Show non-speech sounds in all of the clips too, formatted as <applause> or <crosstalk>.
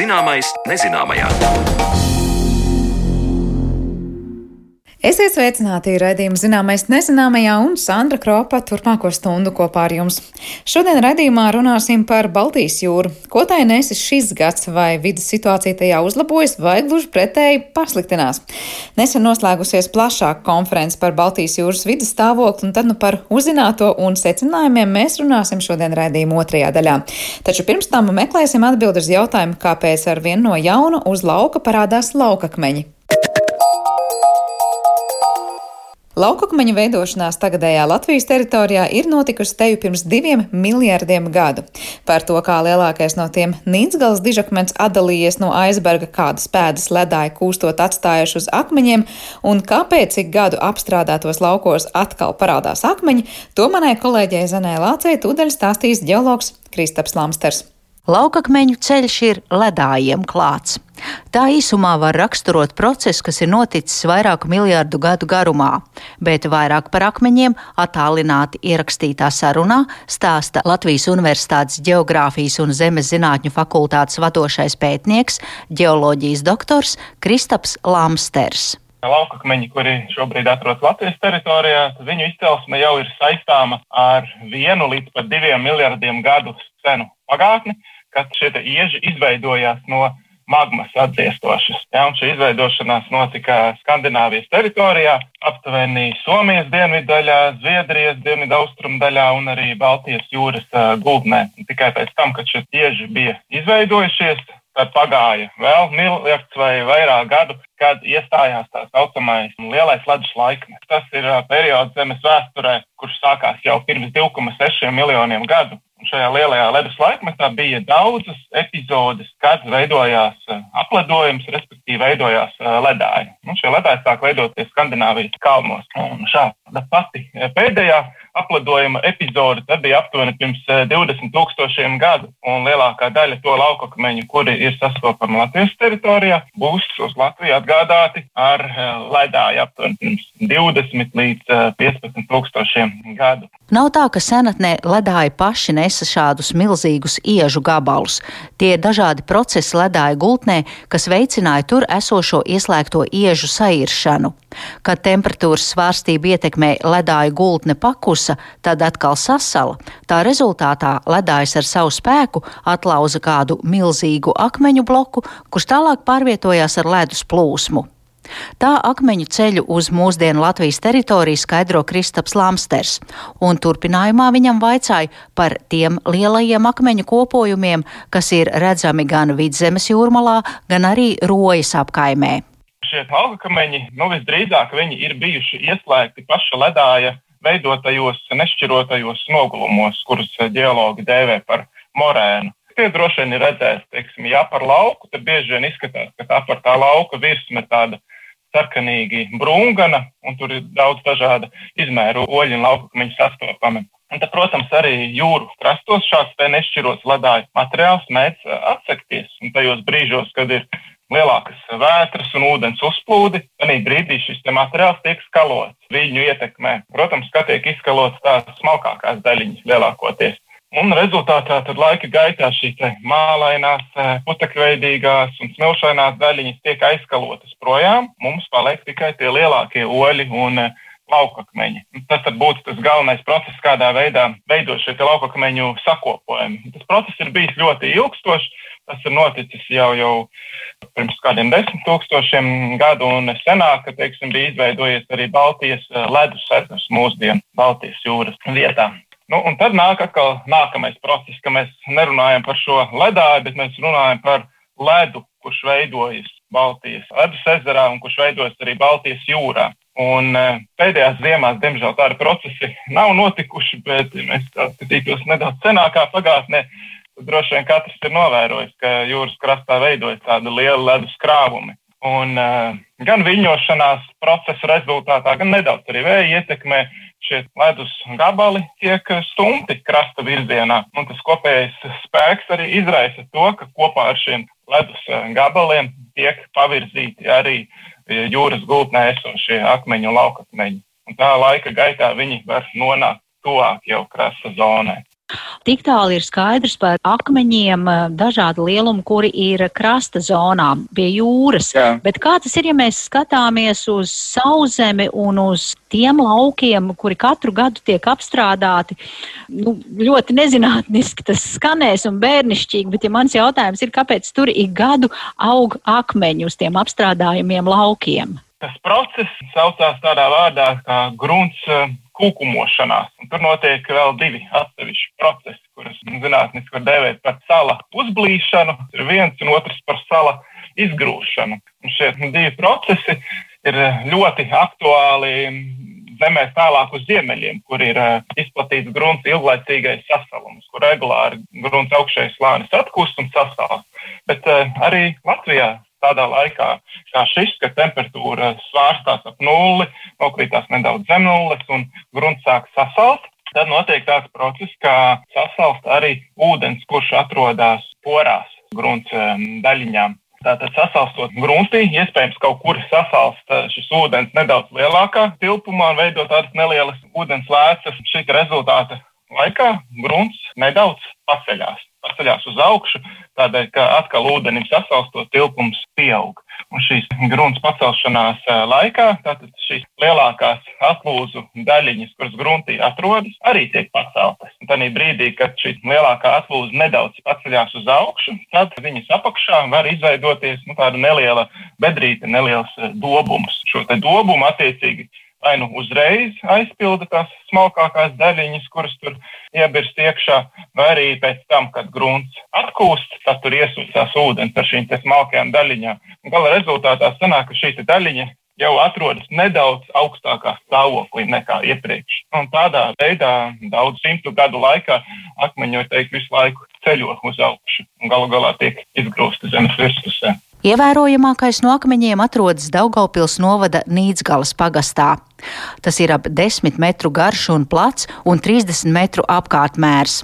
Zināmais nezināmajā. Esiet sveicināti raidījuma zināmais nezināmajā un Sandra Kropa turpmāko stundu kopā ar jums. Šodien raidījumā runāsim par Baltijas jūru. Ko tai nesis šis gads, vai vidas situācija tajā uzlabojas, vai gluži pretēji pasliktinās. Nesen noslēgusies plašāka konference par Baltijas jūras vidas stāvokli, un tad nu par uzzināto un secinājumiem mēs runāsim šodien raidījuma otrajā daļā. Taču pirms tam meklēsim atbildi uz jautājumu, kāpēc ar vienu no jauna uz lauka parādās laukakmeņi. Laukakmeņu veidošanās tagadējā Latvijas teritorijā ir notikusi teju pirms diviem miljardiem gadu. Par to, kā lielākais no tiem Nīcgals dižakmens atdalījies no aizberga, kādas pēdas ledāji kūstot atstājuši uz akmeņiem, un kāpēc ik gadu apstrādātos laukos atkal parādās akmeņi, to manai kolēģei Zanē Lācei tūdaļ stāstīs ģeologs Kristaps Lamsters. Laukakmeņu ceļš ir ledājiem klāts. Tā īsumā var raksturot procesu, kas ir noticis vairāku miljārdu gadu garumā, bet vairāk par akmeņiem attālināti ierakstītā sarunā stāsta Latvijas Universitātes Geogrāfijas un Zemes zinātņu fakultātes vadošais pētnieks, geoloģijas doktors Kristaps Lamsters. Laukakmeņi, kuri šobrīd atrodas Latvijas teritorijā, viņu izcelsme jau ir saistāma ar vienu līdz pat diviem miljardiem gadu senu pagātni, kad šie ieži izveidojās no magmas atdziestošas. Ja, šī izveidošanās notika Skandināvijas teritorijā, aptuveni Somijas dienvidaļā, Zviedrijas dienvidaustrumu daļā un arī Baltijas jūras uh, gultnē. Tikai pēc tam, kad šie tieži bija izveidojušies, tad pagāja vēl miljards vai vairāk gadu, kad iestājās tā saucamais lielais ledus laikmets. Tas ir uh, periods Zemes vēsturē, kurš sākās jau pirms 2,6 miljoniem gadu. Šajā lielajā ledus laikmetā bija daudzas epizodes, kad veidojās eh, apledojums, respektīvi veidojās eh, ledāji. Un šie ledāji sāk veidoties Skandināvijas kalnos. Un šāda pati eh, pēdējā apledojuma epizode bija aptuveni pirms 20 tūkstošiem gadu. Un lielākā daļa to laukakmeņu, kuri ir sastopami Latvijas teritorijā, būs uz Latviju atgādāti ar ledāju aptuveni pirms 20 līdz 15 tūkstošiem gadu. Nav tā, ka senatnē ledāji paši nesa šādus milzīgus iežu gabalus. Tie ir dažādi procesi ledāja gultnē, kas veicināja tur esošo ieslēgto iežu sairšanu. Kad temperatūras svārstība ietekmē ledāju gultne pakusa, tad atkal sasala. Tā rezultātā ledājs ar savu spēku atlauza kādu milzīgu akmeņu bloku, kurš tālāk pārvietojās ar ledus plūsmu. Tā akmeņu ceļu uz mūsdienu Latvijas teritoriju skaidro Kristaps Lamsters, un turpinājumā viņam vaicāja par tiem lielajiem akmeņu kopojumiem, kas ir redzami gan vidzemes jūrmalā, gan arī rojas apkaimē. Šie augakameņi, nu visdrīzāk viņi ir bijuši ieslēgti paša ledāja veidotajos nešķirotajos nogulumos, kurus ģeologi dēvē par morēnu. Tie droši vien ir redzēti, teiksim, ja par lauku, tad bieži vien izskatās, ka tā par tā lauka virsma tāda sarkanīgi brūngana, un tur ir daudz dažādu izmēru oļu un laukakmeņu sastopami. Un tad, protams, arī jūru krastos šāds nešķirots ledāju materiāls mēdz atsekties. Un tajos brīžos, kad ir lielākas vētras un ūdens uzplūdi, tad brīdī šis materiāls tiek skalots. Viņu ietekmē, protams, ka tiek izskalots tās smalkākās daļiņas lielākoties. Un rezultātā tad laika gaitā šīs mālainās, eh, putekļveidīgās un smilšainās daļiņas tiek aizskalotas projām. Mums paliek tikai tie lielākie oļi un eh, laukakmeņi. Tas būtu tas galvenais process, kādā veidā veidot šie laukakmeņu sakopojumi. Tas process ir bijis ļoti ilgstošs. Tas ir noticis jau, jau pirms kādiem desmit tūkstošiem gadu, un senāk, teiksim, bija izveidojies arī Baltijas eh, ledus ezers mūsdienu Baltijas jūras vietā. Nu, un tad nāk atkal nākamais process, ka mēs nerunājam par šo ledāju, bet mēs runājam par ledu, kurš veidojas Baltijas ledus ezerā un kurš veidojas arī Baltijas jūrā. Un e, pēdējās ziemās, diemžēl, tādi procesi <laughs> nav notikuši, bet, ja mēs skatītos nedaudz senākā pagātnē, droši vien katrs ir novērojis, ka jūras krastā veidojas tādi lieli ledus krāvumi. Un, uh, gan viļņošanās procesa rezultātā, gan nedaudz arī vēja ietekmē šie ledus gabali tiek stumti krasta virzienā. Un tas kopējais spēks arī izraisa to, ka kopā ar šiem ledus eh, gabaliem tiek pavirzīti arī eh, jūras gultnē esošie akmeņi un laukakmeņi. Un tā laika gaitā viņi var nonākt tuvāk jau krasta zonai. Tik tālu ir skaidrs par akmeņiem dažādu lielumu, kuri ir krasta zonā pie jūras. Jā. Bet kā tas ir, ja mēs skatāmies uz sauzemi un uz tiem laukiem, kuri katru gadu tiek apstrādāti? Nu, ļoti nezinātniski tas skanēs un bērnišķīgi, bet ja mans jautājums ir, kāpēc tur ik gadu aug akmeņi uz tiem apstrādājumiem laukiem? Tas process saucās tādā vārdā kā grunts kūkumošanās. Un tur notiek vēl divi atsevišķi procesi, kurus zinātniski var dēvēt par sala uzblīšanu. Ir viens un otrs par sala izgrūšanu. Un šie divi procesi ir ļoti aktuāli zemēs tālāk uz ziemeļiem, kur ir uh, izplatīts grunts ilglaicīgais sasalums, kur regulāri grunts augšējais slānis atkūst un sasals. Bet uh, arī Latvijā tādā laikā kā šis, kad temperatūra svārstās ap nulli, nokrītās nedaudz zem nulles un grunts sāk sasalt. Tad notiek tāds process, kā sasalst arī ūdens, kurš atrodas porās grunts daļiņām. Tātad sasalstot gruntī, iespējams, kaut kur sasalst eh, šis ūdens nedaudz lielākā tilpumā un veidot tādas nelielas ūdens lēcas. Šī rezultāta laikā grunts nedaudz paceļās paceļās uz augšu, tādēļ, ka atkal ūdenim sasalstot tilpums pieaug. Un šīs grunts pacelšanās laikā, tātad šīs lielākās atlūzu daļiņas, kuras gruntī atrodas, arī tiek paceltas. Un tādā brīdī, kad šī lielākā atlūza nedaudz paceļās uz augšu, tad viņas apakšā var izveidoties nu, tāda neliela bedrīte, neliels dobums. Šo dobumu attiecīgi vai nu uzreiz aizpilda tās smalkākās daļiņas, kuras tur iebirst iekšā, vai arī pēc tam, kad grunts atkūst, tad tur iesūcās ūdens ar šīm smalkajām daļiņām. Un gala rezultātā sanāk, ka šī daļiņa jau atrodas nedaudz augstākā stāvoklī nekā iepriekš. Un tādā veidā daudz simtu gadu laikā akmeņi, var teikt, visu laiku ceļo uz augšu un galu galā tiek izgrūsti zemes virspusē. Ievērojamākais no akmeņiem atrodas Daugaupils novada Nīdzgalas pagastā. Tas ir ap 10 metru garš un plats un 30 metru apkārtmērs.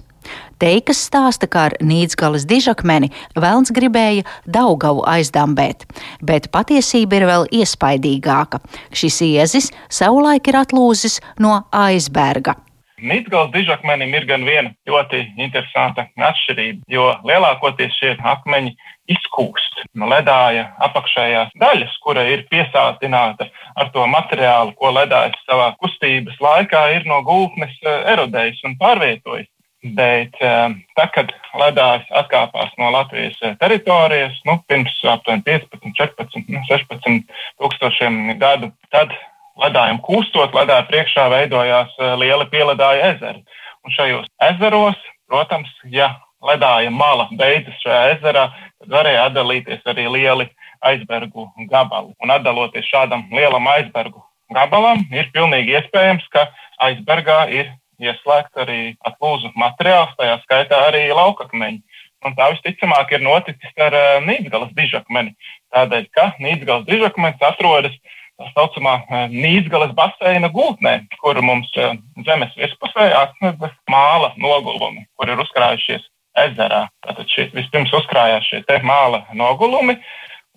Teikas stāsta, ka ar Nīdzgalas dižakmeni Velns gribēja Daugavu aizdambēt, bet patiesība ir vēl iespaidīgāka. Šis iezis savulaik ir atlūzis no aizberga. Nīcgals dižakmenim ir gan viena ļoti interesanta atšķirība, jo lielākoties šie akmeņi izkūst no ledāja apakšējās daļas, kura ir piesātināta ar to materiālu, ko ledājs savā kustības laikā ir no gultnes eh, erodējis un pārvietojis. Bet eh, tad, kad ledājs atkāpās no Latvijas eh, teritorijas, nu, pirms aptuveni 15, 14, 16 tūkstošiem gadu, tad ledājiem kūstot, ledāja priekšā veidojās eh, lieli pieledāja ezeri. Un šajos ezeros, protams, ja ledāja mala beidzas šajā ezerā, tad varēja atdalīties arī lieli aizbergu gabali. Un atdaloties šādam lielam aizbergu gabalam, ir pilnīgi iespējams, ka aizbergā ir ieslēgts arī atlūzu materiāls, tajā skaitā arī laukakmeņi. Un tā visticamāk ir noticis ar uh, Nīderlandes dižakmeni. Tādēļ, ka Nīderlandes dižakmenis atrodas uh, tā saucamā eh, Nīdzgales baseina gultnē, kur mums eh, zemes virspusē atsniedz māla nogulumi, kur ir uzkrājušies ezerā. Tātad šie, vispirms uzkrājās šie māla nogulumi,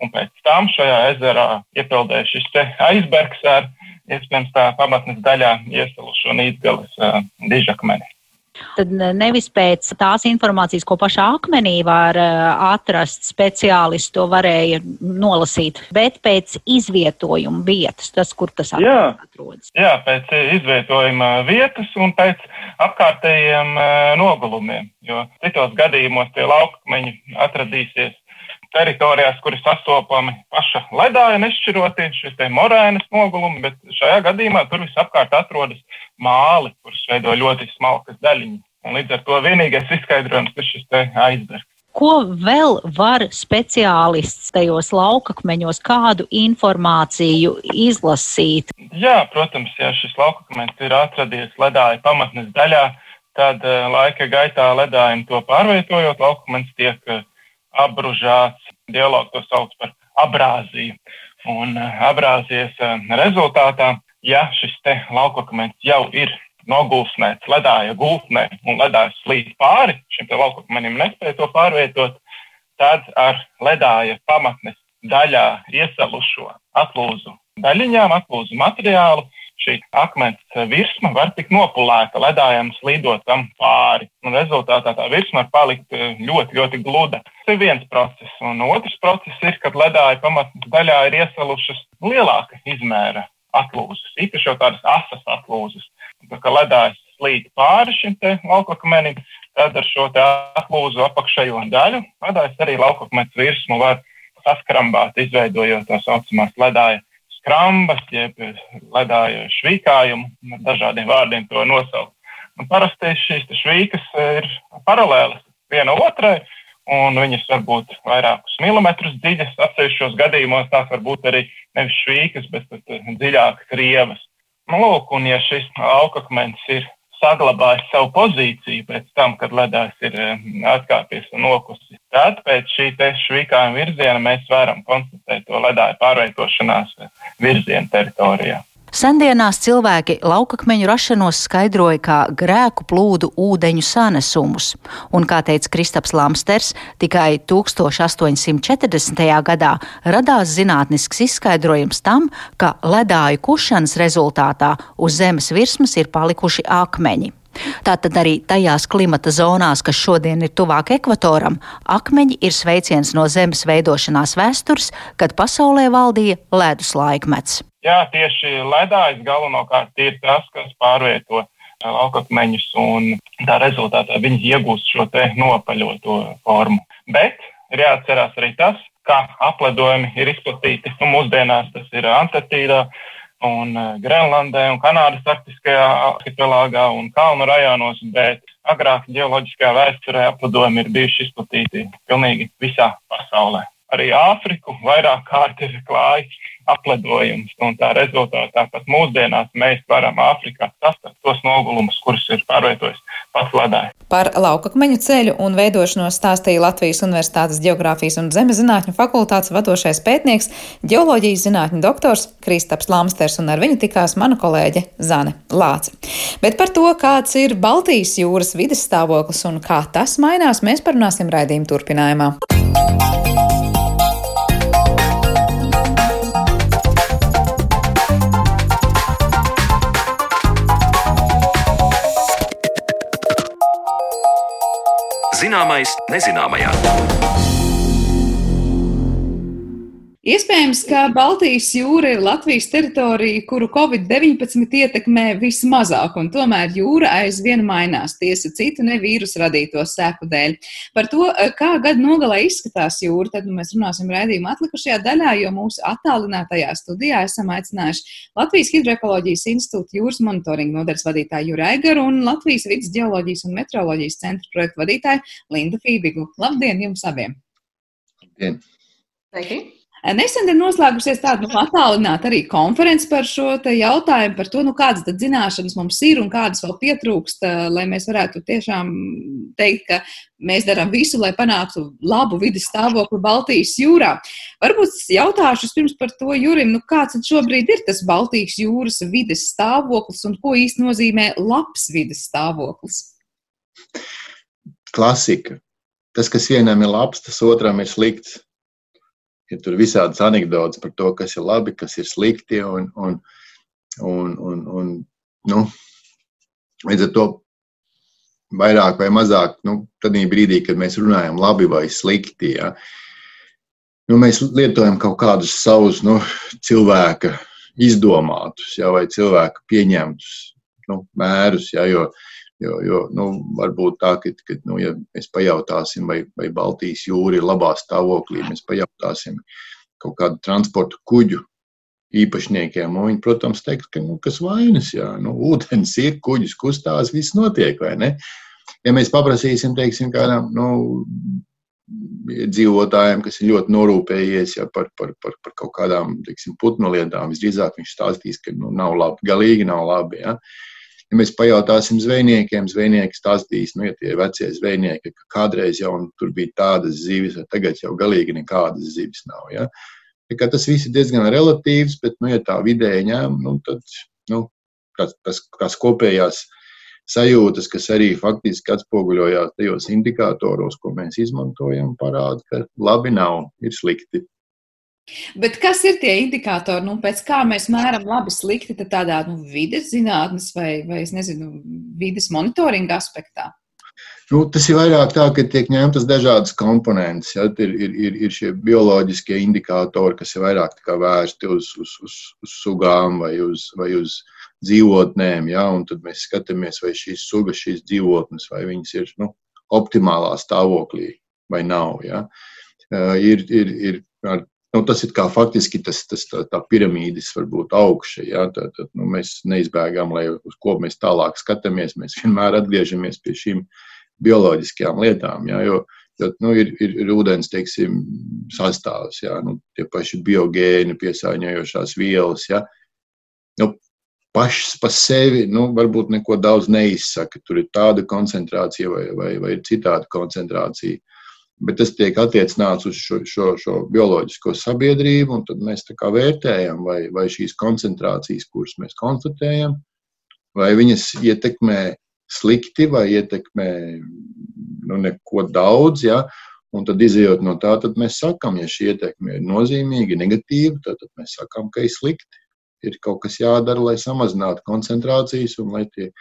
un pēc tam šajā ezerā iepildēja šis aizbergs ar iespējams tā pamatnes daļā iesalušo Nīdzgales uh, dižakmeni. Tad nevis pēc tās informācijas, ko pašā akmenī var eh, atrast, speciālisti to varēja nolasīt, bet pēc izvietojuma vietas, tas, kur tas jā, atrodas. Jā, pēc izvietojuma vietas un pēc apkārtējiem eh, nogulumiem, jo citos gadījumos tie laukmeņi atradīsies teritorijās, kur ir sastopami paša ledāja nešķirotie, šie te morēnas nogulumi, bet šajā gadījumā tur visapkārt atrodas māli, kuras veido ļoti smalkas daļiņas. Un līdz ar to vienīgais izskaidrojums ir šis aizbergs. Ko vēl var speciālists tajos laukakmeņos, kādu informāciju izlasīt? Jā, protams, ja šis laukakmens ir atradies ledāja pamatnes daļā, tad uh, laika gaitā ledājiem to pārvietojot, laukakmens tiek uh, apbružāts. Dialogs to sauc par abrāziju. Un uh, abrāzijas rezultātā ja šis laukakmens jau ir nogulsnēts ledāja gultnē un ledājs slīd pāri šim laukakmenim, nespēja to pārvietot, tad ar ledāja pamatnes daļā iesalušo atlūzu daļiņām, atlūzu materiālu, šī akmens virsma var tikt nopulēta ledājam slīdot tam pāri. Un rezultātā tā virsma var palikt eh, ļoti, ļoti gluda. Tas ir viens process. Un otrs process ir, kad ledāja pamatnes daļā ir iesalušas lielāka izmēra atlūzas, īpaši jau tādas asas atlūzas. Tā kā ledājs slīd pāri šim laukakmenim, tad ar šo atlūzu apakšējo daļu ledājs arī laukakmens virsmu var saskrambāt, izveidojot tā saucamās ledāja skrambas, jeb ledāja švīkājumu, ar dažādiem vārdiem to nosaukt. Un parasti šīs švīkas ir paralēlas viena otrai, un viņas var būt vairākus milimetrus dziļas. Atsevišķos gadījumos tās var būt arī nevis švīkas, bet dziļākas rievas. Nu, lūk, un ja šis augakmens ir saglabājis savu pozīciju pēc tam, kad ledājs ir eh, atkāpies un nokusis. Tad pēc šī švīkājuma virziena mēs varam konstatēt to ledāju pārvietošanās eh, virzienu teritorijā. Sendienās cilvēki laukakmeņu rašanos skaidroja kā grēku plūdu ūdeņu sanesumus, un, kā teica Kristaps Lamsters, tikai 1840. gadā radās zinātnisks izskaidrojums tam, ka ledāju kušanas rezultātā uz zemes virsmas ir palikuši akmeņi. Tātad arī tajās klimata zonās, kas šodien ir tuvāk ekvatoram, akmeņi ir sveiciens no zemes veidošanās vēstures, kad pasaulē valdīja ledus laikmets. Jā, tieši ledājs galvenokārt ir tas, kas pārvieto eh, laukakmeņus, un tā rezultātā viņi iegūst šo nopaļoto formu. Bet ir jāatcerās arī tas, kā apledojumi ir izplatīti. Mūsdienās tas ir Antarktīdā, un eh, Grenlandē, un Kanādas arktiskajā arhipelāgā un kalnu rajonos, bet agrāk geoloģiskajā vēsturē apledojumi ir bijuši izplatīti pilnīgi visā pasaulē. Arī Āfriku vairāk kārt ir klājis apledojums. Tā rezultātā pat mūsdienās mēs varam Āfrikā sastapt tos nogulumus, kurus ir pārvietojis pats ledājs. Par laukakmeņu ceļu un veidošanos stāstīja Latvijas Universitātes Geogrāfijas un Zemezinātņu fakultātes vadošais pētnieks, geoloģijas zinātņu doktors Kristaps Lamsters, un ar viņu tikās mana kolēģe Zane Lāce. Bet par to, kāds ir Baltijas jūras vides stāvoklis un kā tas mainās, mēs parunāsim raidījuma turpinājumā. Zināmais nezināmajā. Iespējams, ka Baltijas jūra ir Latvijas teritorija, kuru Covid-19 ietekmē vismazāk, un tomēr jūra aizvien mainās tiesa citu ne vīrusu radīto sēku dēļ. Par to, kā gada nogalē izskatās jūra, tad mēs runāsim raidījuma atlikušajā daļā, jo mūsu attālinātajā studijā esam aicinājuši Latvijas Hidroekoloģijas institūta jūras monitoringa nodaļas vadītāju Jūra Aigaru un Latvijas vidas geoloģijas un meteoroloģijas centra projektu vadītāju Lindu Fībigu. Labdien jums abiem! Labdien! Sveiki! Nesen ir noslēgusies tāda nu, attālināta arī konference par šo jautājumu, par to, nu, kādas zināšanas mums ir un kādas vēl pietrūkst, lai mēs varētu tiešām teikt, ka mēs darām visu, lai panāktu labu vidas stāvokli Baltijas jūrā. Varbūt jautāšu pirms par to Jurim, nu, kāds šobrīd ir tas Baltijas jūras vidas stāvoklis un ko īsti nozīmē labs vidas stāvoklis? Klasika. Tas, kas vienam ir labs, tas otram ir slikts ir tur visādas anekdotas par to, kas ir labi, kas ir slikti. Un, un, un, un, un, nu, līdz ar to vairāk vai mazāk, nu, tad brīdī, kad mēs runājam labi vai slikti, ja, nu, mēs lietojam kaut kādus savus nu, cilvēka izdomātus ja, vai cilvēka pieņemtus nu, mērus. Ja, jo, Jo, jo nu, varbūt tā, ka, ka nu, ja mēs pajautāsim, vai, vai Baltijas jūra ir labā stāvoklī, mēs pajautāsim kaut kādu transportu kuģu īpašniekiem. Viņi, protams, teiks, ka nu, kas vainas, jā, nu, ūdens ir, kuģis kustās, viss notiek, vai ne? Ja mēs paprasīsim, teiksim, kādam, nu, dzīvotājiem, kas ir ļoti norūpējies ja, par, par, par, par kaut kādām teiksim, putnu lietām, visdrīzāk viņš stāstīs, ka nu, nav labi, galīgi nav labi. Ja. Ja mēs pajautāsim zvejniekiem, zvejnieki stāstīs, nu, ja tie vecie zvejnieki, ka kādreiz jau tur bija tādas zivis, tagad jau galīgi nekādas zivis nav. Ja? Tas viss ir diezgan relatīvs, bet, nu, ja tā vidēji ņem, nu, tad nu, tas, tas, tās kopējās sajūtas, kas arī faktiski atspoguļojās tajos indikatoros, ko mēs izmantojam, parāda, ka labi nav, ir slikti. Bet kas ir tie indikatori, nu, pēc kā mēs mēram labi, slikti, tādā nu, vides zinātnes vai, vai nezinu, vides monitoringa aspektā? Nu, tas ir vairāk tā, ka tiek ņemtas dažādas komponentes. Ja? Ir, ir, ir, ir šie bioloģiskie indikatori, kas ir vairāk vērsti uz, uz, uz, uz sugām vai uz, vai uz dzīvotnēm. Ja? Un tad mēs skatāmies, vai šīs sugas, šīs dzīvotnes, vai viņas ir nu, optimālā stāvoklī vai nav. Ja? Ir, ir, ir ar Nu, tas ir kā faktiski tas, tas, tā, tā piramīdas varbūt augša. Ja? Tad, tad, nu, mēs neizbēgam, lai uz ko mēs tālāk skatāmies. Mēs vienmēr atgriežamies pie šīm bioloģiskajām lietām. Ja? Jo, jo nu, ir, ir, ir ūdens teiksim, sastāvs, ja? nu, tie paši biogēni, piesārņojošās vielas. Ja? Nu, pašas par sevi nu, varbūt neko daudz neizsaka. Tur ir tāda koncentrācija vai, vai, vai citāda koncentrācija bet tas tiek attiecināts uz šo, šo, šo bioloģisko sabiedrību, un tad mēs vērtējam, vai, vai šīs koncentrācijas, kuras mēs konstatējam, vai viņas ietekmē slikti vai ietekmē nu, neko daudz. Ja? Un tad, izējot no tā, mēs sakām, ja šī ietekme ir nozīmīga, negatīva, tad mēs sakām, ka ir slikti. Ir kaut kas jādara, lai samazinātu koncentrācijas, un lai tie,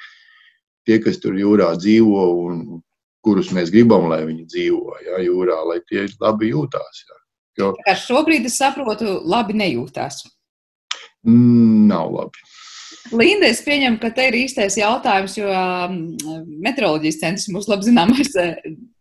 tie kas tur jūrā dzīvo un kurus mēs gribam, lai viņi dzīvo ja, jūrā, lai tie labi jūtās. Ja. Jo, Kā šobrīd es saprotu, labi nejūtās. Mm, nav labi. Linda, es pieņemu, ka te ir īstais jautājums, jo um, meteoroloģijas centrs mums labi zināmais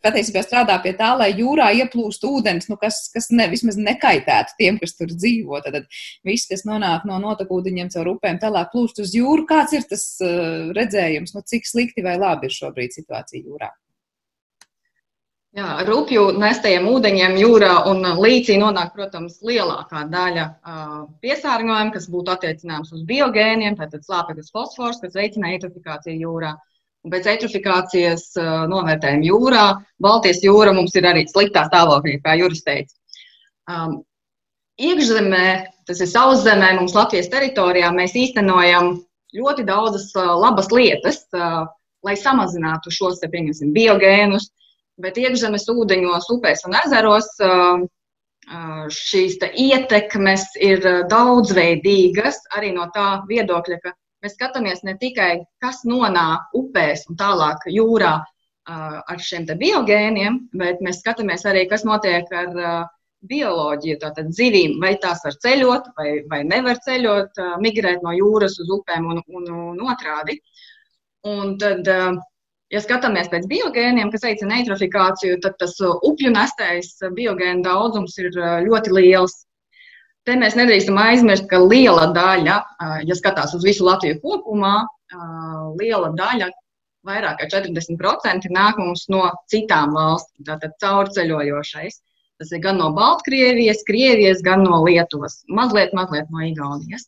patiesībā strādā pie tā, lai jūrā ieplūst ūdens, nu, kas, kas ne, vismaz nekaitētu tiem, kas tur dzīvo. Tad viss, kas nonāk no notekūdeņiem caur upēm, tālāk plūst uz jūru. Kāds ir tas uh, redzējums, nu, cik slikti vai labi ir šobrīd situācija jūrā? Jā, ar upju nestajiem ūdeņiem jūrā un līcī nonāk, protams, lielākā daļa uh, piesārņojuma, kas būtu attiecināms uz biogēniem, tātad slāpeklis fosfors, kas veicina eitrofikāciju jūrā. Un pēc eitrofikācijas uh, novērtējuma jūrā, Baltijas jūra mums ir arī sliktā stāvoklī, kā Juris teica. Um, iekšzemē, tas ir sauszemē, mums Latvijas teritorijā, mēs īstenojam ļoti daudzas uh, labas lietas, uh, lai samazinātu šos, pieņemsim, biogēnus, bet iekšzemes ūdeņos, upēs un ezeros um, uh, šīs ietekmes ir uh, daudzveidīgas arī no tā viedokļa, ka mēs skatāmies ne tikai, kas nonāk upēs un tālāk jūrā uh, ar šiem biogēniem, bet mēs skatāmies arī, kas notiek ar bioloģiju, tātad zivīm, vai tās var ceļot, vai, vai nevar ceļot, migrēt no jūras uz upēm un, un, un otrādi. Un tad Ja skatāmies pēc biogēniem, kas veicina eitrofikāciju, tad tas uh, upju nestais uh, biogēnu daudzums ir uh, ļoti liels. Te mēs nedrīkstam aizmirst, ka liela daļa, ja skatās uz visu Latviju kopumā, liela daļa, vairāk kā 40% nāk mums no citām valstīm, tātad caurceļojošais. Tas ir gan no Baltkrievijas, Krievijas, gan no Lietuvas, mazliet, mazliet no Igaunijas.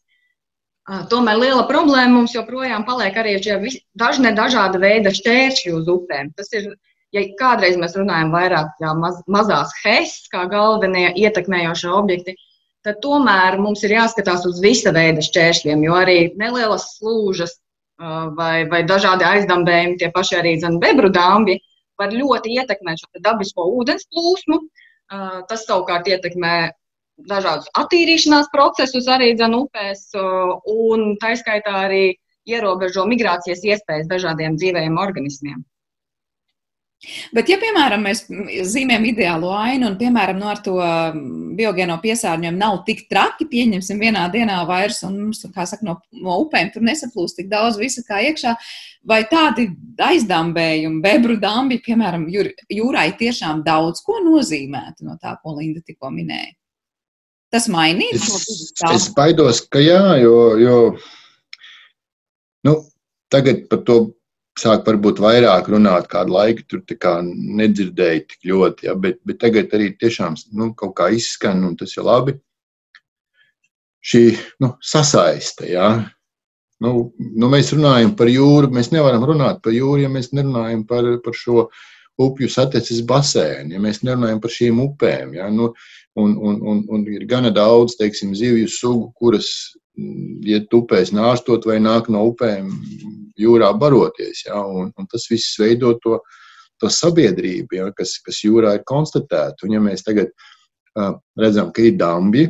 Tomēr liela problēma mums joprojām paliek arī šie dažne dažāda veida šķēršļi uz upēm. Tas ir, ja kādreiz mēs runājam vairāk jā, maz, mazās HES, kā galvenie ietekmējošie objekti, tad tomēr mums ir jāskatās uz visa veida šķēršļiem, jo arī nelielas slūžas vai, vai dažādi aizdambējumi, tie paši arī zem bebru dambi, var ļoti ietekmēt šo dabisko ūdens plūsmu. Tas savukārt ietekmē dažādus attīrīšanās procesus arī dzen upēs, un taiskaitā arī ierobežo migrācijas iespējas dažādiem dzīvējiem organismiem. Bet, ja, piemēram, mēs zīmējam ideālo ainu un, piemēram, no ar to biogēno piesārņojumu nav tik traki, pieņemsim vienā dienā vairs, un mums, kā saka, no, no upēm tur nesaplūst tik daudz visa kā iekšā, vai tādi aizdambējumi, bebru dambi, piemēram, jūr, jūrai tiešām daudz ko nozīmētu no tā, ko Linda tikko minēja? Tas mainīs to vidu. Es baidos, ka jā, jo, jo nu, tagad par to sāk varbūt vairāk runāt, kādu laiku tur nedzirdēju tik ļoti, ja, bet, bet tagad arī tiešām nu, kaut kā izskan, un tas ir labi. Šī nu, sasaiste, ja. Nu, nu, mēs runājam par jūru, mēs nevaram runāt par jūru, ja mēs nerunājam par, par šo upju sateces basēnu, ja mēs nerunājam par šīm upēm. Ja. Nu, un, un, un, un ir gana daudz teiksim, zivju sugu, kuras mm, iet upēs nāstot vai nāk no upēm jūrā baroties. Ja, un, un tas viss veido to, to sabiedrību, ja, kas, kas jūrā ir konstatēta. Un, ja mēs tagad uh, redzam, ka ir dambi,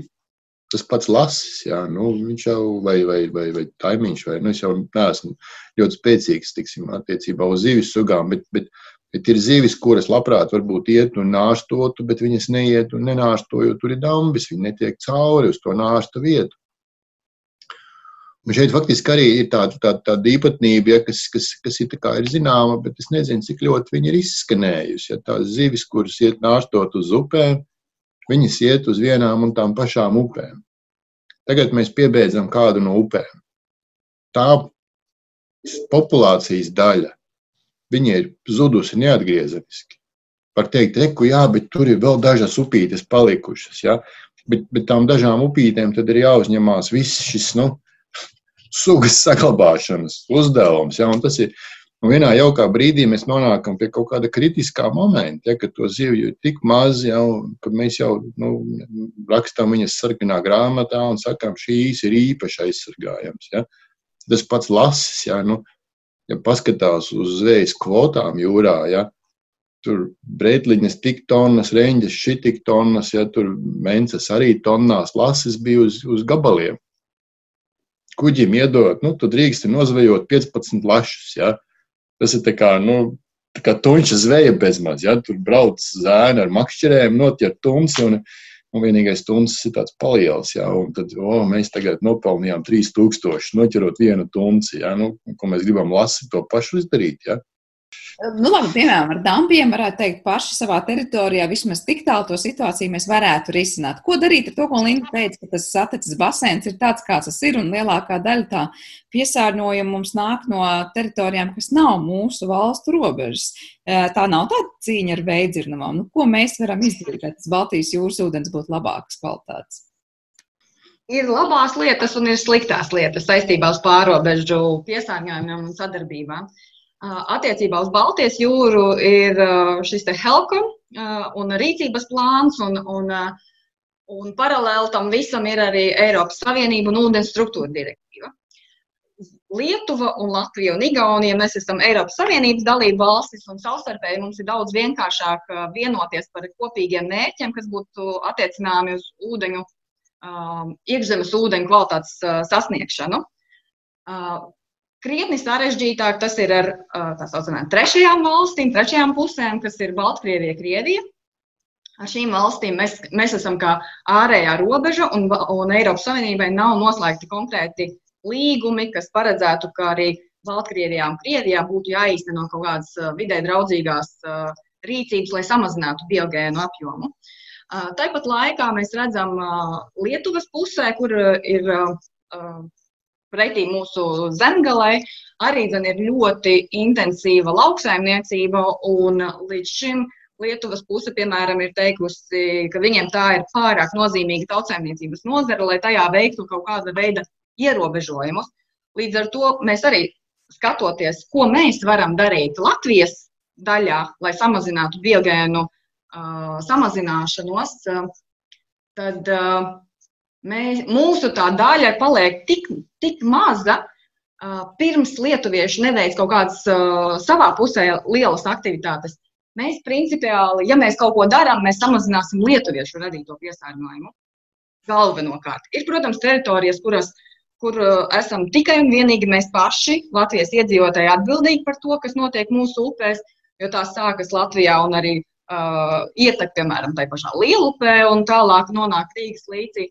tas pats lasis, jā, nu, viņš jau vai, vai, vai, vai taimiņš, vai, nu, es jau neesmu ļoti spēcīgs, tiksim, attiecībā uz zivis sugām, bet, bet, bet ir zivis, kuras labprāt varbūt iet un nārstotu, bet viņas neiet un nenārsto, jo tur ir dambis, viņi netiek cauri uz to nārstu vietu. Un šeit faktiski arī ir tāda, tāda, tāda īpatnība, ja, kas, kas, kas ir, ir zināma, bet es nezinu, cik ļoti viņa ir izskanējusi. Ja, tās zivis, kuras iet nārstot uz upēm, viņas iet uz vienām un tām pašām upēm. Tagad mēs piebeidzam kādu no upēm. Tā populācijas daļa, viņa ir zudusi neatgriezeniski. Var teikt, reku, jā, bet tur ir vēl dažas upītes palikušas. Ja? Bet, bet tām dažām upītēm tad ir jāuzņemās viss šis nu, <laughs> sugas saglabāšanas uzdevums. Ja? Un tas ir Un vienā jaukā brīdī mēs nonākam pie kaut kāda kritiskā momenta, ja, kad to zivju ir tik maz, ja, ka mēs jau nu, rakstām viņas sarkanā grāmatā un sakām, šīs ir īpaši aizsargājams. Ja. Tas pats lasis, ja, nu, ja paskatās uz zvejas kvotām jūrā, ja, tur breitliņas tik tonnas, reņģes šī tik tonnas, ja tur mences arī tonnās, lasis bija uz, uz gabaliem. Kuģim iedot, nu, tu drīksti nozvejot 15 lašus, ja, Tas ir kā, nu, tā kā tuņša zveja bezmaz. Ja? Tur brauc zēni ar makšķerēm, notiek tumsi. Un, un vienīgais tuncis ir tāds paliels. Ja? Un tad oh, mēs tagad nopelnījām 3000, noķerot vienu tunci. Ja? Nu, ko mēs gribam lasīt, to pašu izdarīt. Ja? Nu, labi, piemēram, ar dampiem varētu teikt, paši savā teritorijā vismaz tik tālu to situāciju mēs varētu risināt. Ko darīt ar to, ko Linda teica, ka tas saticis basēns ir tāds, kāds tas ir, un lielākā daļa tā piesārņojuma mums nāk no teritorijām, kas nav mūsu valstu robežas. Tā nav tāda cīņa ar veidzirnavām. Nu, ko mēs varam izdarīt, lai tas Baltijas jūras ūdens būtu labākas kvalitātes? Ir labās lietas un ir sliktās lietas saistībā uz pārobežu piesārņojumiem un sadarbībām. Attiecībā uz Baltijas jūru ir šis Helkom un rīcības plāns, un, un, un paralēli tam visam ir arī Eiropas Savienība un ūdens struktūra direktīva. Lietuva un Latvija un Igaunija, mēs esam Eiropas Savienības dalība valstis, un savstarpēji mums ir daudz vienkāršāk vienoties par kopīgiem mērķiem, kas būtu attiecināmi uz ūdeņu, iekšzemes ūdeņu kvalitātes sasniegšanu. Krietni sarežģītāk tas ir ar tā saucamajām trešajām valstīm, trešajām pusēm, kas ir Baltkrievija, Krievija. Ar šīm valstīm mēs, mēs esam kā ārējā robeža, un, un Eiropas Savienībai nav noslēgti konkrēti līgumi, kas paredzētu, ka arī Baltkrievijā un Krievijā būtu jāīsteno kaut kādas vidē draudzīgās rīcības, lai samazinātu biogēnu apjomu. Tāpat laikā mēs redzam Lietuvas pusē, kur ir pretī mūsu zemgalē arī dzen, ir ļoti intensīva lauksaimniecība. Līdz šim Lietuvas puse, piemēram, ir teikusi, ka viņiem tā ir pārāk nozīmīga tautsājumniecības nozara, lai tajā veiktu kaut kāda veida ierobežojumus. Līdz ar to mēs arī skatoties, ko mēs varam darīt Latvijas daļā, lai samazinātu biogēnu uh, samazināšanos, uh, tad uh, Mēs, mūsu tā daļa paliek tik, tik maza, uh, pirms lietuvieši neveic kaut kādas uh, savā pusē lielas aktivitātes. Mēs principiāli, ja mēs kaut ko darām, mēs samazināsim lietuviešu radīto piesārņojumu. Galvenokārt. Ir, protams, teritorijas, kuras, kur uh, esam tikai un vienīgi mēs paši, Latvijas iedzīvotāji, atbildīgi par to, kas notiek mūsu upēs, jo tās sākas Latvijā un arī uh, ietek, piemēram, tai pašā Lielupē un tālāk nonāk Rīgas līcī.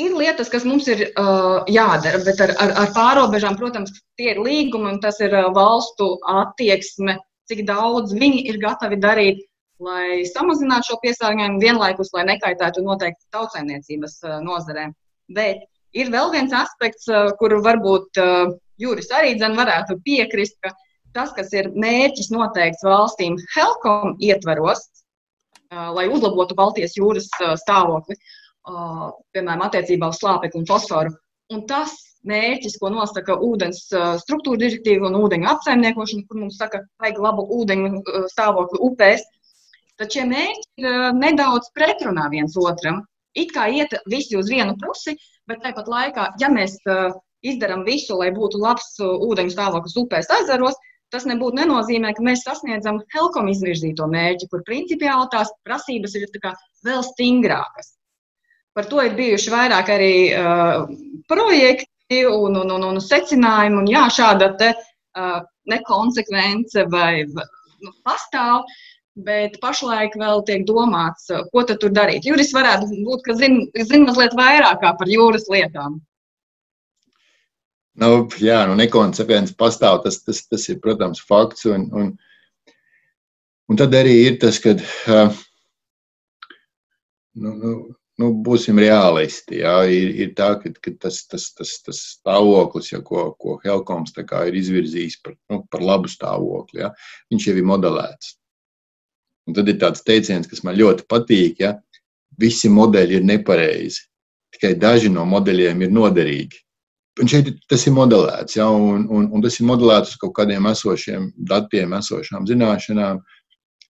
Ir lietas, kas mums ir uh, jādara, bet ar, ar, ar pārobežām, protams, tie ir līgumi un tas ir uh, valstu attieksme, cik daudz viņi ir gatavi darīt, lai samazinātu šo piesārņojumu vienlaikus, lai nekaitētu noteikti tautsēmniecības uh, nozarēm. Bet ir vēl viens aspekts, uh, kuru varbūt uh, Jūris arī dzen varētu piekrist, ka tas, kas ir mērķis noteikts valstīm Helkom ietveros, uh, lai uzlabotu Baltijas jūras uh, stāvokli, uh, piemēram, attiecībā uz slāpekli un fosforu. Un tas mērķis, ko nosaka ūdens struktūra direktīva un ūdeņu apsaimniekošana, kur mums saka, vajag labu ūdeņu stāvokli upēs, tad šie mērķi ir nedaudz pretrunā viens otram. It kā iet visi uz vienu pusi, bet tāpat laikā, ja mēs izdarām visu, lai būtu labs ūdeņu stāvoklis upēs, ezeros, tas nebūtu nenozīmē, ka mēs sasniedzam Helkom izvirzīto mērķi, kur principiāli tās prasības ir vēl stingrākas. Par to ir bijuši vairāk arī uh, projekti un, un, un, un secinājumi. Un jā, šāda te, uh, nekonsekvence vai nu, pastāv. Bet pašlaik vēl tiek domāts, ko tur darīt. Juris varētu būt, ka zina zin mazliet vairāk par jūras lietām. Nu, jā, nu, nekonsekvence pastāv. Tas, tas, tas ir, protams, fakts. Un, un, un tad arī ir tas, ka uh, nu, nu, nu, būsim realisti. Jā, ir, ir tā, ka, ka tas, tas, tas, tas stāvoklis, ja, ko, ko Helkoms ir izvirzījis par, nu, par labu stāvokli, jā, viņš jau ir modelēts. Un tad ir tāds teiciens, kas man ļoti patīk, ja visi modeļi ir nepareizi. Tikai daži no modeļiem ir noderīgi. Un šeit tas ir modelēts, ja, un, un, un tas ir modelēts uz kaut kādiem esošiem datiem, esošām zināšanām.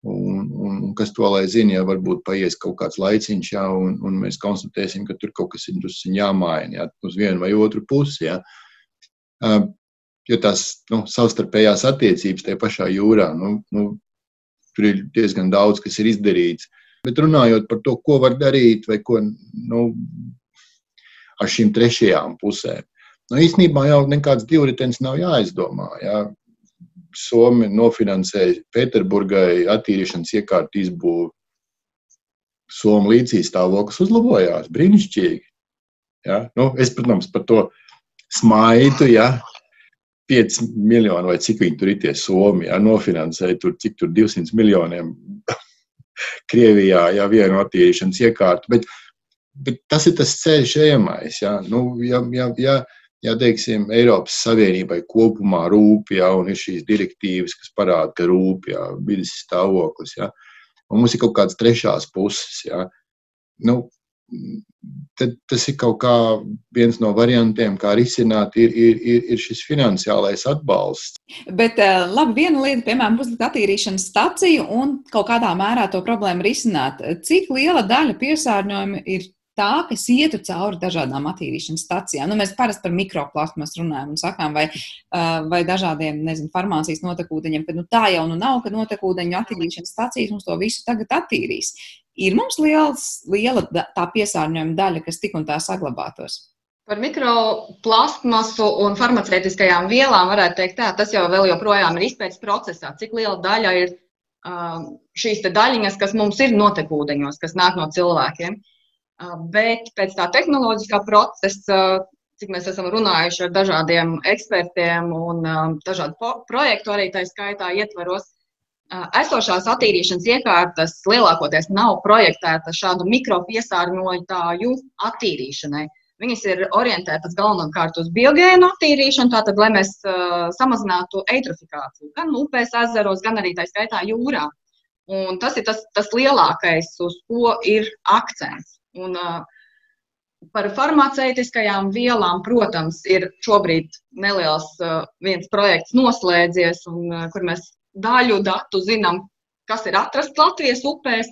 Un, un, un kas to lai zina, ja varbūt paies kaut kāds laiciņš, ja, un, un mēs konstatēsim, ka tur kaut kas ir jāmaina ja, uz vienu vai otru pusi. Ja. Jo tās nu, savstarpējās attiecības tajā pašā jūrā, nu, nu, tur ir diezgan daudz, kas ir izdarīts. Bet runājot par to, ko var darīt, vai ko nu, ar šīm trešajām pusēm, Nu, īstenībā jau nekāds divritenis nav jāizdomā. Jā. Somi nofinansēja Pēterburgai attīrīšanas iekārtu izbūvi. Somu līdzīs stāvoklis uzlabojās. Brīnišķīgi. Ja? Nu, es, protams, par to smaidu. Ja? 5 miljoni vai cik viņi tur ir tie somi, ja? nofinansēja tur, cik tur 200 miljoniem <laughs> Krievijā, ja vienu attīrīšanas iekārtu. Bet, bet tas ir tas ceļš ejamais. Ja? Nu, ja, ja, ja, ja teiksim, Eiropas Savienībai kopumā rūp, ja, un ir šīs direktīvas, kas parāda, ka rūp, ja, vidas stāvoklis, ja, un mums ir kaut kādas trešās puses, ja, nu, tad tas ir kaut kā viens no variantiem, kā risināt, ir, ir, ir, ir šis finansiālais atbalsts. Bet eh, labi, viena lieta, piemēram, uzlikt attīrīšanas staciju un kaut kādā mērā to problēmu risināt. Cik liela daļa piesārņojuma ir tā, kas ietu cauri dažādām attīrīšanas stacijām. Nu, mēs parasti par mikroplasmas runājam un sakām, vai, vai dažādiem, nezinu, farmācijas notekūdeņiem, ka nu, tā jau nu nav, ka notekūdeņu attīrīšanas stacijas mums to visu tagad attīrīs. Ir mums liels, liela tā piesārņojuma daļa, kas tik un tā saglabātos. Par mikroplastmasu un farmaceitiskajām vielām varētu teikt, tā, tas jau vēl joprojām ir izpētes procesā. Cik liela daļa ir uh, šīs daļiņas, kas mums ir notekūdeņos, kas nāk no cilvēkiem. Uh, Bet pēc tā tehnoloģiskā procesa, cik mēs esam runājuši ar dažādiem ekspertiem un dažādu projektu arī tā skaitā ietvaros, esošās attīrīšanas iekārtas lielākoties nav projektētas šādu mikropiesārņotāju attīrīšanai. Viņas ir orientētas galvenokārt uz biogēnu attīrīšanu, tātad, lai mēs uh, samazinātu eitrofikāciju gan upēs, ezeros, gan arī tā skaitā jūrā. Un tas ir tas, tas lielākais, uz ko ir akcents. Un, Par farmaceitiskajām vielām, protams, ir šobrīd neliels viens projekts noslēdzies, un, kur mēs daļu datu zinām, kas ir atrasts Latvijas upēs,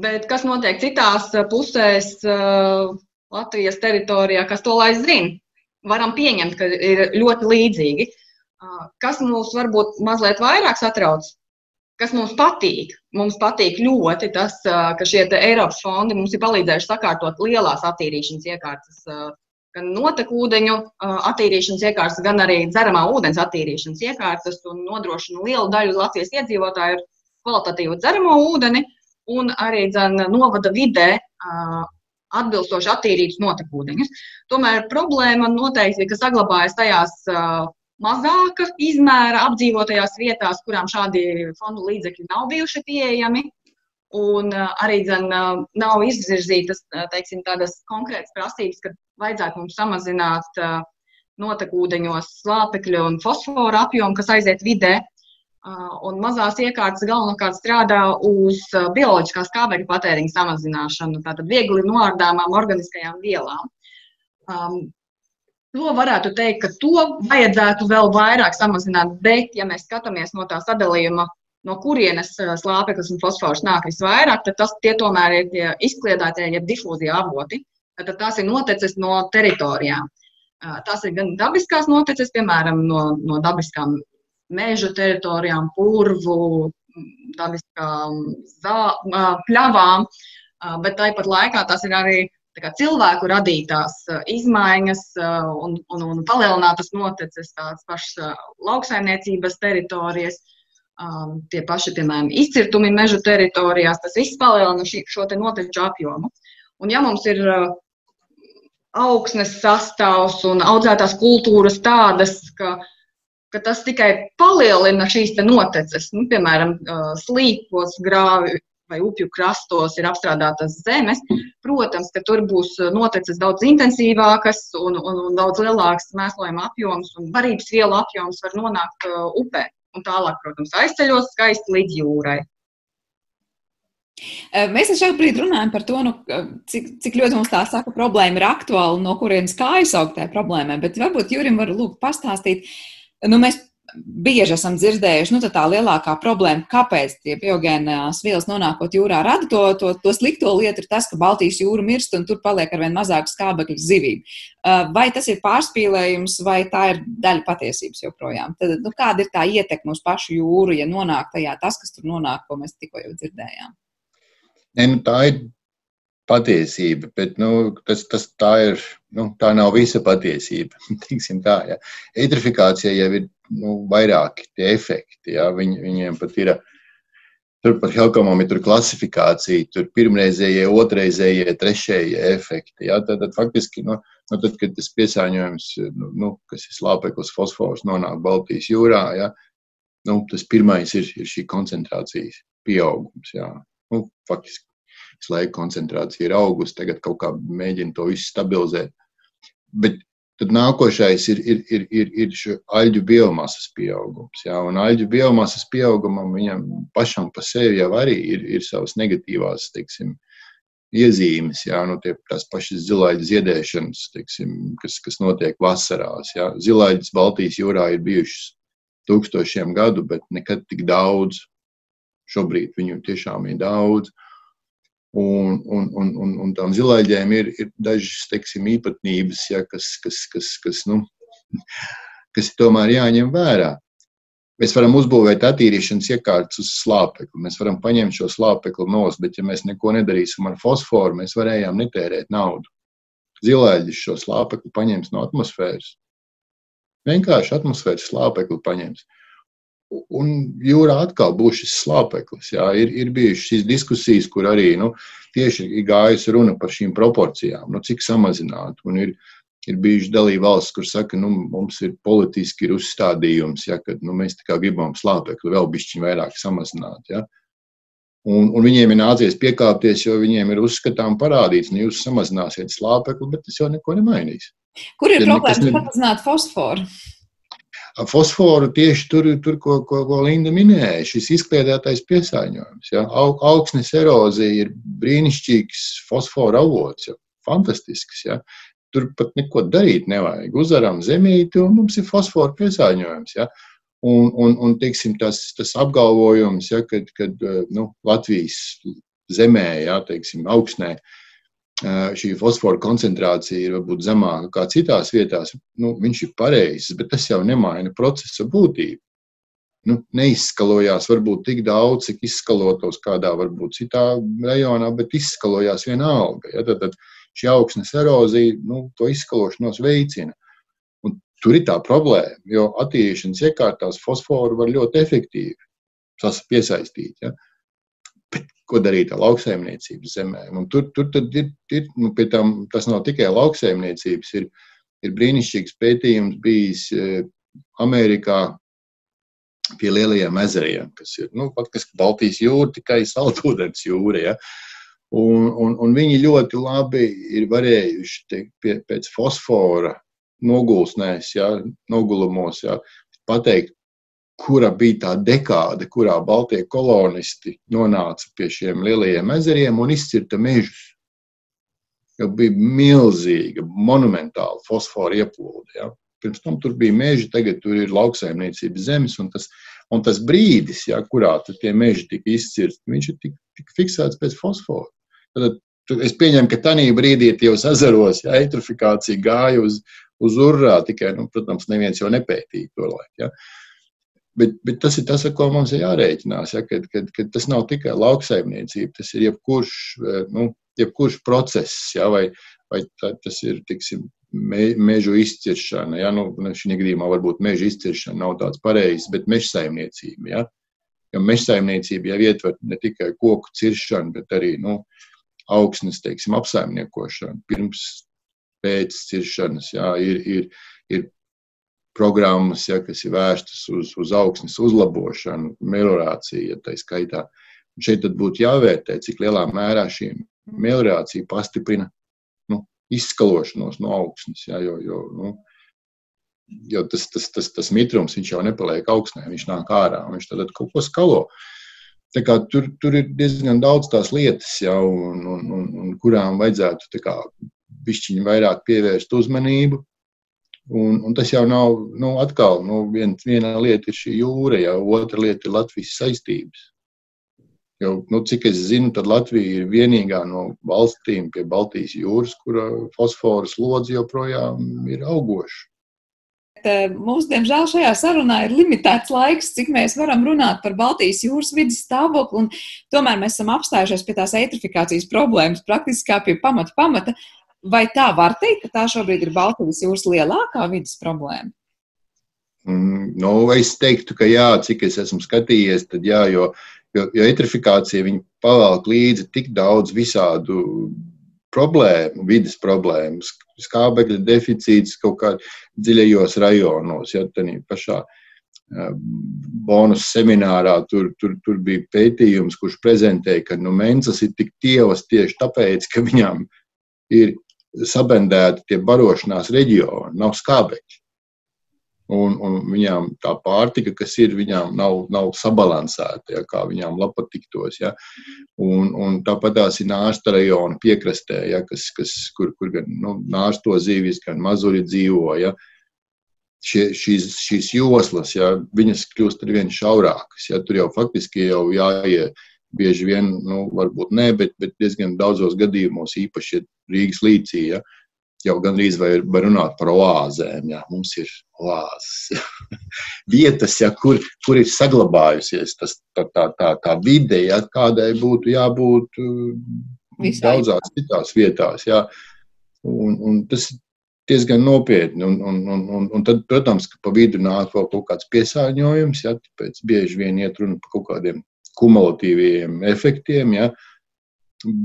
bet kas notiek citās pusēs Latvijas teritorijā, kas to lai zina. Varam pieņemt, ka ir ļoti līdzīgi. Kas mūs varbūt mazliet vairāk satrauc, kas mums patīk. Mums patīk ļoti tas, ka šie Eiropas fondi mums ir palīdzējuši sakārtot lielās attīrīšanas iekārtas, gan notekūdeņu attīrīšanas iekārtas, gan arī dzeramā ūdens attīrīšanas iekārtas un nodrošina lielu daļu Latvijas iedzīvotāju kvalitatīvu dzeramo ūdeni un arī dzen, novada vidē atbilstoši attīrītus notekūdeņus. Tomēr problēma noteikti, ka saglabājas tajās mazāka izmēra apdzīvotajās vietās, kurām šādi fondu līdzekļi nav bijuši pieejami. Un uh, arī dzen, uh, nav izvirzītas uh, teiksim, tādas konkrētas prasības, ka vajadzētu mums samazināt notekūdeņos slāpekļu un fosforu apjomu, kas aiziet vidē. Un mazās iekārtas galvenokārt strādā uz bioloģiskās kābekļa patēriņa samazināšanu, tātad viegli noārdāmām organiskajām vielām. Um, To varētu teikt, ka to vajadzētu vēl vairāk samazināt, bet, ja mēs skatāmies no tā sadalījuma, no kurienes eh, slāpeklis un fosfors nāk visvairāk, tad tas, tie tomēr ir tie izkliedētie, jeb difūzie avoti. Tad tās ir noteces no teritorijām. Eh, tās ir gan dabiskās noteces, piemēram, no, no dabiskām meža teritorijām, purvu, dabiskām zā, pļavām, eh, bet tāpat laikā tas ir arī cilvēku radītās izmaiņas un, un, un palielinātas noteces tās pašas lauksaimniecības teritorijas, tie paši, piemēram, izcirtumi meža teritorijās, tas viss palielina šo te noteču apjomu. Un ja mums ir augsnes sastāvs un audzētās kultūras tādas, ka ka tas tikai palielina šīs noteces. Nu, piemēram, slīpos, grāvi vai upju krastos ir apstrādātas zemes. Protams, ka tur būs noteces daudz intensīvākas un, un, un daudz lielāks mēslojuma apjoms un varības vielu apjoms var nonākt uh, upē. Un tālāk, protams, aizceļos skaisti līdz jūrai. Mēs šobrīd runājam par to, nu, cik, cik ļoti mums tā saka, problēma ir aktuāla, no kurienes kā aizsaukt tajā problēmai. Bet varbūt Jurim var lūgt pastāstīt, uh, nu, mēs bieži esam dzirdējuši, nu, tā lielākā problēma, kāpēc tie biogēnās vielas nonākot jūrā rada to, to, to slikto lietu, ir tas, ka Baltijas jūra mirst un tur paliek arvien mazāk skābekļa zivīm. Uh, vai tas ir pārspīlējums, vai tā ir daļa patiesības joprojām? Tad, nu, kāda ir tā ietekme uz pašu jūru, ja nonāk tajā tas, kas tur nonāk, ko mēs tikko jau dzirdējām? Ne, nu, tā ir patiesība, bet nu, tas, tas tā, ir, nu, tā nav visa patiesība. <laughs> tā, ja. Eitrifikācija jau ir nu, vairāki tie efekti. Ja. Viņ, viņiem pat ir tur par helkomometru klasifikāciju, tur pirmreizējie, otrreizējie, trešējie efekti. Ja. Tad, tad faktiski, nu, nu, tad, kad tas piesāņojums, nu, nu, kas ir slāpeklis, fosfors, nonāk Baltijas jūrā, ja, nu, tas pirmais ir, ir šī koncentrācijas pieaugums. Ja. Nu, faktiski visu laiku koncentrācija ir augusi, tagad kaut kā mēģina to visu stabilizēt. Bet tad nākošais ir, ir, ir, ir, ir aļģu biomasas pieaugums. Jā, un aļģu biomasas pieaugumam viņam pašam pa sevi jau arī ir, ir savas negatīvās, teiksim, iezīmes, jā, nu, tie, tās pašas zilaiģa ziedēšanas, teiksim, kas, kas notiek vasarās. Jā. Zilaiģis Baltijas jūrā ir bijušas tūkstošiem gadu, bet nekad tik daudz. Šobrīd viņu tiešām ir daudz. Un, un, un, un, un tām zilaiģēm ir, ir dažas teiksim, īpatnības, ja, kas, kas, kas, kas, nu, <laughs> kas tomēr jāņem vērā. Mēs varam uzbūvēt attīrīšanas iekārtas uz slāpekli. Mēs varam paņemt šo slāpekli nost, bet, ja mēs neko nedarīsim ar fosforu, mēs varējām netērēt naudu. Zilaiģis šo slāpekli paņems no atmosfēras. Vienkārši atmosfēras slāpekli paņems. Un jūrā atkal būs šis slāpeklis. Jā. Ir, ir bijušas šīs diskusijas, kur arī nu, tieši ir gājusi runa par šīm proporcijām, nu, cik samazināt. Un ir, ir bijuši dalība valsts, kur saka, nu, mums ir politiski ir uzstādījums, ja, ka nu, mēs gribam slāpekli vēl bišķiņu vairāk samazināt. Ja. Un, un viņiem ir nācies piekāpties, jo viņiem ir uzskatām parādīts, ka nu, jūs samazināsiet slāpekli, bet tas jau neko nemainīs. Kur ir ja problēmas ne... samazināt fosforu? Fosforu tieši tur, tur ko, ko, ko Linda minēja, šis izkliedētais piesārņojums. Ja? Augsnes erozija ir brīnišķīgs fosforu avots, ja? fantastisks. Ja? Tur pat neko darīt nevajag. Uzaram zemīti un mums ir fosforu piesārņojums. Ja? Un, un, un teiksim, tas, tas apgalvojums, ja, kad, kad nu, Latvijas zemē, ja, teiksim, augsnē, uh, šī fosfora koncentrācija ir varbūt zemāka kā citās vietās, nu, viņš ir pareizs, bet tas jau nemaina procesa būtību. Nu, neizskalojās varbūt tik daudz, cik izskalotos kādā varbūt citā rajonā, bet izskalojās vienalga. Ja? Tad, tad šī augsnes erozija nu, to izskalošanos veicina. Un tur ir tā problēma, jo attīrīšanas iekārtās fosforu var ļoti efektīvi piesaistīt. Ja? Ko darīt ar lauksaimniecības zemēm? Un tur tur ir, ir nu, tam, tas nav tikai lauksaimniecības, ir, ir brīnišķīgs pētījums bijis eh, Amerikā pie lielajiem ezeriem, kas ir nu, faktiski Baltijas jūra, tikai saldūdens jūra. Ja? Un, un, un viņi ļoti labi ir varējuši te, pie, pēc fosfora nogulsnēs, ja, nogulumos, ja, pateikt, kura bija tā dekāde, kurā Baltie kolonisti nonāca pie šiem lielajiem ezeriem un izcirta mežus. Jau bija milzīga, monumentāla fosfora ieplūde. Ja. Pirms tam tur bija meži, tagad tur ir lauksaimniecības zemes, un tas, un tas brīdis, ja, kurā tie meži tika izcirsti, viņš ir tik, tik fiksēts pēc fosfora. Tad, es pieņemu, ka tajā brīdī jau ezeros ja, eitrofikācija gāja uz, uz urā, tikai, nu, protams, neviens jau nepētīja to laiku. Ja. Bet, bet tas ir tas, ar ko mums ir jārēķinās. Ja, kad, kad, kad tas nav tikai lauksaimniecība, tas ir jebkurš eh, nu, jebkurš process, ja, vai, vai tā, tas ir tiksim, me, mežu izciršana. Ja, nu, šī gadījumā varbūt meža izciršana nav tāds pareizs, bet meža saimniecība. Ja. Jo meža saimniecība jau ietver ne tikai koku ciršanu, bet arī nu, augsnes teiksim, apsaimniekošanu pirms, pēc ciršanas. Ja, ir, ir, ir programmas, ja, kas ir vērstas uz, uz augsnes uzlabošanu, meliorāciju, ja tā skaitā. Un šeit būtu jāvērtē, cik lielā mērā šī meliorācija pastiprina nu, izskalošanos no augsnes. Ja, jo, jo, nu, jo tas, tas, tas, tas mitrums jau nepaliek augstnē, viņš nāk ārā un viņš tad kaut ko skalo. Tur, tur ir diezgan daudz tās lietas, ja, un, un, un, un kurām vajadzētu pišķiņu vairāk pievērst uzmanību. Un, un tas jau nav, nu, atkal, nu, vien, viena lieta ir šī jūra, ja otra lieta ir Latvijas saistības. Jo, nu, cik es zinu, tad Latvija ir vienīgā no valstīm pie Baltijas jūras, kura fosforas lodze joprojām ir augoša. Eh, mums, diemžēl, šajā sarunā ir limitēts laiks, cik mēs varam runāt par Baltijas jūras vidas stāvokli. Tomēr mēs esam apstājušies pie tās eitrifikācijas problēmas, praktiski kā pie pamata pamata. Vai tā var teikt, ka tā šobrīd ir Baltijas jūras lielākā vidas problēma? Mm, nu, es teiktu, ka jā, cik es esmu skatījies, tad jā, jo, jo, jo eitrifikācija pavelk līdzi tik daudz visādu problēmu, vidas problēmas, skābekļa deficīts kaut kādā dziļajos rajonos, ja tādā pašā bonus seminārā tur, tur, tur bija pētījums, kurš prezentēja, ka nu, Mēnesis ir tik tievas tieši tāpēc, ka viņām ir sabendēti tie barošanās reģioni, nav skābekļi. Un, un viņām tā pārtika, kas ir, viņām nav, nav sabalansēta, ja, kā viņām patiktos. Ja. Un, un tāpat tās ir nāsta rajona piekrastē, ja, kas, kas, kur, kur gan nu, nāsto zīvis, gan mazuļi dzīvo. Ja. Šie, šīs, šīs joslas, ja, viņas kļūst ar vien šaurākas. Ja. Tur jau faktiski jau jāiet bieži vien, nu, varbūt ne, bet, bet diezgan daudzos gadījumos, īpaši Rīgas līcī, ja, jau gandrīz var, var runāt par oāzēm. Ja. Mums ir oāzes. <laughs> Vietas, ja, kur, kur ir saglabājusies tas, tā, tā, tā, tā vide, ja, kādai būtu jābūt Visai. daudzās citās vietās. Ja. Un, un tas ir diezgan nopietni. Un, un, un, un, un tad, protams, ka pa vidu nāk vēl kaut kāds piesārņojums, ja, tāpēc bieži vien iet runa par kaut kādiem kumulatīviem efektiem. Ja?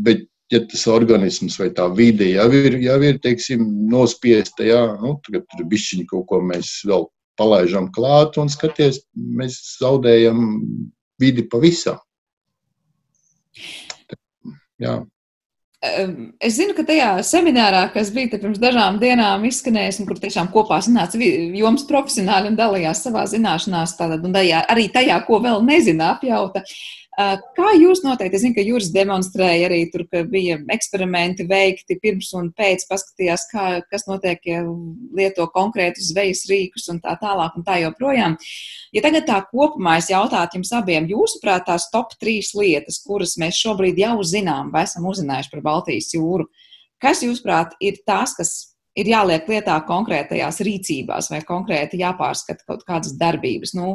Bet, ja tas organisms vai tā vide jau ir, jau ir teiksim, nospiesta, ja? nu, tagad tur bišķiņi kaut ko mēs vēl palaižam klāt un skaties, mēs zaudējam vidi pavisam. Jā. Es zinu, ka tajā seminārā, kas bija pirms dažām dienām izskanējis, un kur tiešām kopā sanāca joms profesionāļi un dalījās savā zināšanās, tātad, un tajā, arī tajā, ko vēl nezina apjauta, uh, Kā jūs noteikti, es zinu, ka Juris demonstrēja arī tur, ka bija eksperimenti veikti pirms un pēc, paskatījās, kā, kas notiek, ja lieto konkrētus zvejas rīkus un tā tālāk un tā joprojām. Ja tagad tā kopumā es jautātu jums abiem, jūsuprāt, tās top trīs lietas, kuras mēs šobrīd jau zinām vai esam uzzinājuši par Baltijas jūru, kas, jūsuprāt, ir tās, kas ir jāliek lietā konkrētajās rīcībās vai konkrēti jāpārskata kaut kādas darbības. Nu,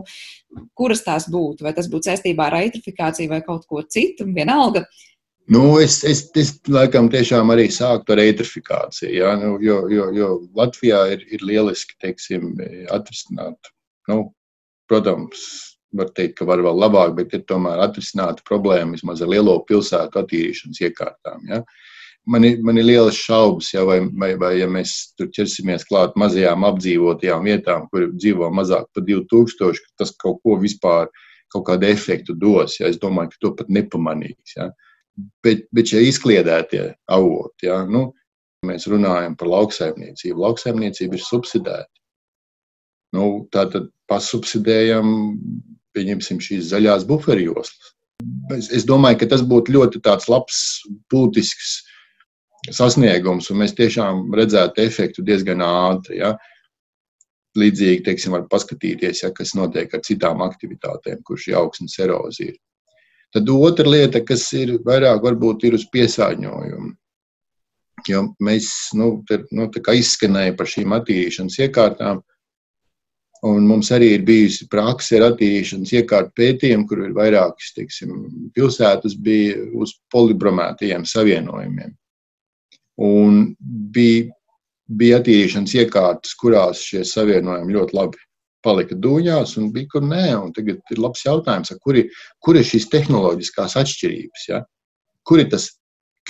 kuras tās būtu? Vai tas būtu saistībā ar eitrifikāciju vai kaut ko citu? Vienalga. Nu, es, es, es laikam tiešām arī sāktu ar eitrifikāciju, ja? nu, jo, jo, jo Latvijā ir, ir lieliski teiksim, atrisināt. Nu, protams, var teikt, ka var vēl labāk, bet ir tomēr atrisināta problēma vismaz ar lielo pilsētu attīrīšanas iekārtām. Ja? Uh, man ir, man ir lielas šaubas, ja, vai, vai, vai ja mēs tur ķersimies klāt mazajām apdzīvotajām vietām, kur dzīvo mazāk par 2000, ka tas kaut ko vispār, kaut kādu efektu dos. Ja. Es domāju, ka to pat nepamanīs. Ja. Bet, bet šie izkliedētie avoti, ja, nu, mēs runājam par lauksaimniecību. Lauksaimniecība ir subsidēta. Nu, tā tad pasubsidējam, pieņemsim šīs zaļās buferjoslas. Es, es domāju, ka tas būtu ļoti labs, būtisks sasniegums, un mēs tiešām redzētu efektu diezgan ātri. Ja? Līdzīgi, teiksim, var paskatīties, ja, kas notiek ar citām aktivitātēm, kurš ir augsnes erozija. Tad otra lieta, kas ir vairāk varbūt ir uz piesārņojumu. Jo mēs nu, te, nu, izskanējām par šīm attīrīšanas iekārtām. Un mums arī ir bijusi praksa ar attīrīšanas iekārtu pētījumu, kur ir vairākas teiksim, pilsētas bija uz polibromētajiem savienojumiem. Un bija, bija attīrīšanas iekārtas, kurās šie savienojumi ļoti labi palika dūņās, un bija, kur nē. Un tagad ir labs jautājums, kur ir, kur ir šīs tehnoloģiskās atšķirības. Ja? Kur ir tas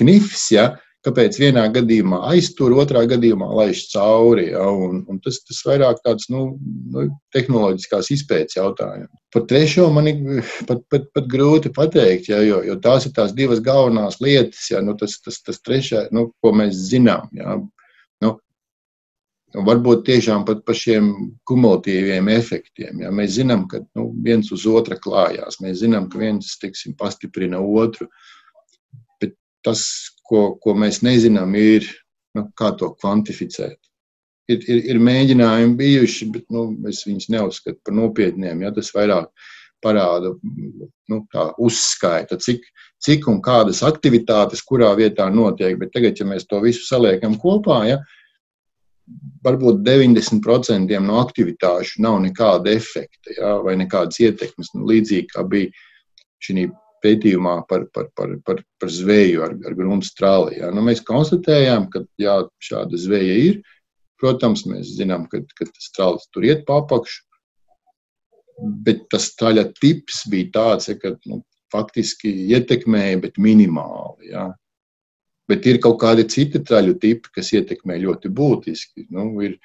knifs, ja? Kāpēc vienā gadījumā aiztur, otrā gadījumā laiž cauri. Ja, un, un tas, tas vairāk tāds nu, nu, tehnoloģiskās izpētes jautājums. Par trešo man ir pat, pat, pat grūti pateikt, ja, jo, jo tās ir tās divas galvenās lietas, ja, nu, tas, tas, tas trešais, nu, ko mēs zinām. Ja. Nu, Varbūt tiešām pat par šiem kumulatīviem efektiem. Ja. Mēs zinām, ka nu, viens uz otra klājās. Mēs zinām, ka viens tiksim, pastiprina otru. Bet tas, ko, ko mēs nezinām, ir, nu, kā to kvantificēt. Ir, ir, ir mēģinājumi bijuši, bet nu, es viņus neuzskatu par nopietniem. Ja, tas vairāk parāda nu, uzskaita, cik, cik un kādas aktivitātes kurā vietā notiek. Bet tagad, ja mēs to visu saliekam kopā, ja, varbūt 90% no aktivitāšu nav nekāda efekta ja, vai nekādas ietekmes. Nu, līdzīgi kā bija šī pētījumā par, par, par, par, par zveju ar, ar grunts strāli. Ja. Nu, mēs konstatējām, ka jā, šāda zveja ir. Protams, mēs zinām, ka, ka tas strālis tur iet pa apakšu, bet tas traļa tips bija tāds, ja, ka nu, faktiski ietekmēja, bet minimāli. Ja. Bet ir kaut kādi citi traļu tipi, kas ietekmē ļoti būtiski. Nu, ir,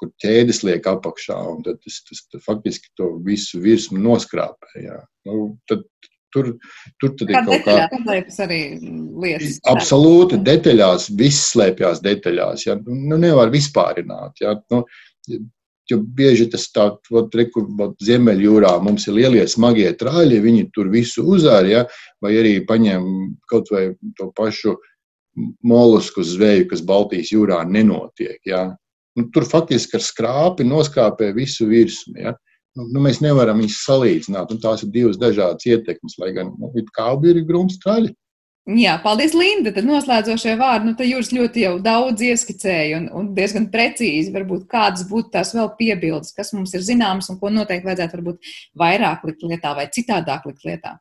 kur ķēdes liek apakšā, un tas, tas, tas faktiski to visu virsmu noskrāpē. Ja. Nu, tad Tur, tur tad Kā ir kaut kā arī lietas. Absolūti, detaļās, viss slēpjas detaļās. Ja? Nu, nevar vispārināt. Ja? Nu, Jo bieži tas tāds - Ziemeļjūrā mums ir lielie smagie trāļi, viņi tur visu uzāra, ja? vai arī paņem kaut vai to pašu molusku zveju, kas Baltijas jūrā nenotiek. Ja? Nu, tur faktiski ar skrāpi noskrāpē visu virsmu. Ja? Nu, nu, mēs nevaram viņus salīdzināt. Tās ir divas dažādas ietekmes, lai gan nu, kā abi ir grūti straļi. Jā, paldies, Linda. Tad noslēdzošie vārdi, nu, te jūs ļoti jau daudz ieskicēja un, un diezgan precīzi, varbūt kādas būtu tās vēl piebildes, kas mums ir zināmas un ko noteikti vajadzētu varbūt vairāk likt lietā vai citādāk likt lietā.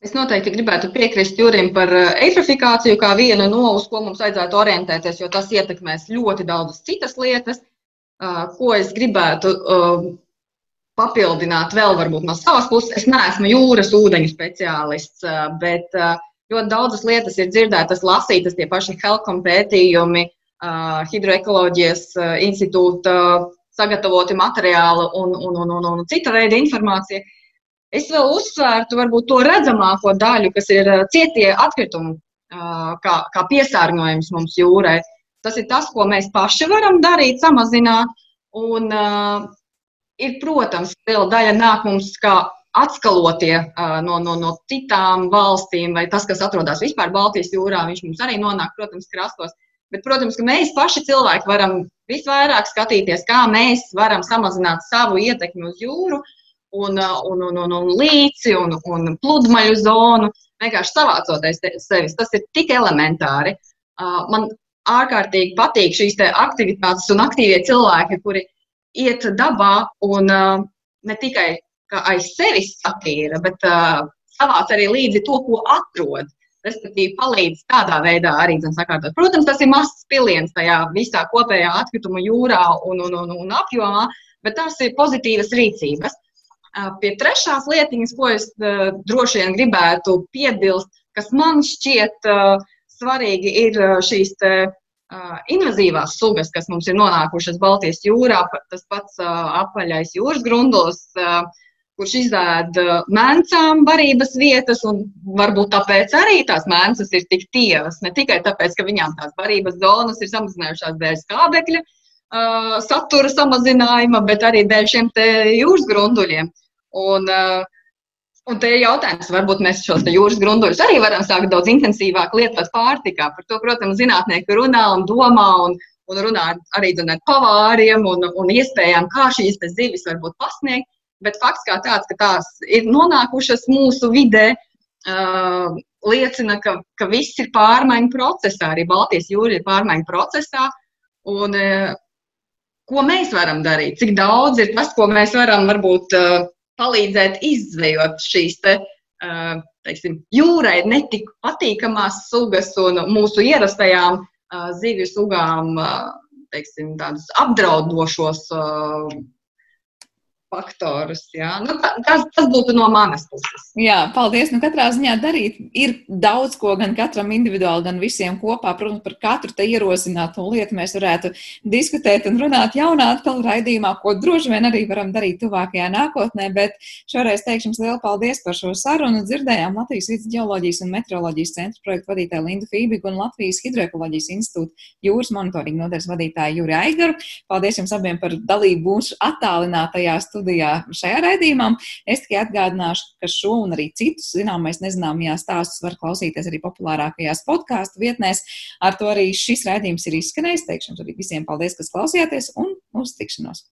Es noteikti gribētu piekrist Jurim par eh, eitrofikāciju kā vienu no, uz ko mums vajadzētu orientēties, jo tas ietekmēs ļoti daudzas citas lietas ko es gribētu papildināt vēl varbūt no savas puses. Es neesmu jūras ūdeņu speciālists, bet ļoti daudzas lietas ir dzirdētas, lasītas, tie paši Helkom pētījumi, Hidroekoloģijas institūta sagatavoti materiāli un, un, un, un, un cita veida informācija. Es vēl uzsvērtu varbūt to redzamāko daļu, kas ir cietie atkritumi, kā, kā piesārņojums mums jūrai. Uh, Tas ir tas, ko mēs paši varam darīt, samazināt. Un, uh, ir, protams, liela daļa nāk mums kā atskalotie uh, no, no, no citām valstīm, vai tas, kas atrodas vispār Baltijas jūrā, viņš mums arī nonāk, protams, krastos. Bet, protams, ka mēs paši cilvēki varam visvairāk skatīties, kā mēs varam samazināt savu ietekmi uz jūru un, un, un, un, un līci un, un pludmaļu zonu, vienkārši savācoties sevis. Tas ir tik elementāri. Uh, man ārkārtīgi patīk šīs aktivitātes un aktīvie cilvēki, kuri iet dabā un uh, ne tikai aiz sevis satīra, bet uh, savāc arī līdzi to, ko atrod. Respektīvi, palīdz tādā veidā arī sakārtot. Protams, tas ir mazs piliens tajā visā kopējā atkrituma jūrā un, un, un, un apjomā, bet tās ir pozitīvas rīcības. Uh, pie trešās lietiņas, ko es uh, droši vien gribētu piebilst, kas man šķiet uh, svarīgi ir šīs uh, invazīvās sugas, kas mums ir nonākušas Baltijas jūrā, tas pats apaļais jūras grundos, uh, kurš izēd uh, mēncām barības vietas, un varbūt tāpēc arī tās mēncas ir tik tievas. Ne tikai tāpēc, ka viņām tās barības zonas ir samazinājušās dēļ skābekļa satura samazinājuma, bet arī dēļ šiem jūras grunduļiem. Un, uh, Un te ir jautājums, varbūt mēs šos jūras grunduļus arī varam sākt daudz intensīvāk lietot pārtikā. Par to, protams, zinātnieki runā un domā un, un runā arī ar pavāriem un, un iespējām, kā šīs zivis varbūt pasniegt. Bet fakts kā tāds, ka tās ir nonākušas mūsu vidē, uh, liecina, ka, ka viss ir pārmaiņu procesā. Arī Baltijas jūra ir pārmaiņu procesā. Un, uh, ko mēs varam darīt, cik daudz ir tas, ko mēs varam varbūt palīdzēt izzvejot šīs te, teiksim, jūrai netik patīkamās sugas un mūsu ierastajām zivju sugām teiksim, tādus apdraudošos faktorus. Nu, tas, tas būtu no manas puses. Jā, paldies. Nu, katrā ziņā darīt ir daudz ko gan katram individuāli, gan visiem kopā. Protams, par katru te ierosinātu lietu mēs varētu diskutēt un runāt jaunā atkal raidījumā, ko droši vien arī varam darīt tuvākajā nākotnē. Bet šoreiz teikšu jums lielu paldies par šo sarunu. Dzirdējām Latvijas vidus ģeoloģijas un meteoroloģijas centra projektu vadītāju Lindu Fībigu un Latvijas hidroekoloģijas institūta jūras monitoringa nodaļas vadītāju Juri Aigaru. Paldies jums abiem par dalību mūsu attālinātajā studijā studijā šajā raidījumā. Es tikai atgādināšu, ka šo un arī citus zināmais nezināmajā stāstus var klausīties arī populārākajās podkāstu vietnēs. Ar to arī šis raidījums ir izskanējis. Teikšu arī visiem paldies, kas klausījāties un uz tikšanos!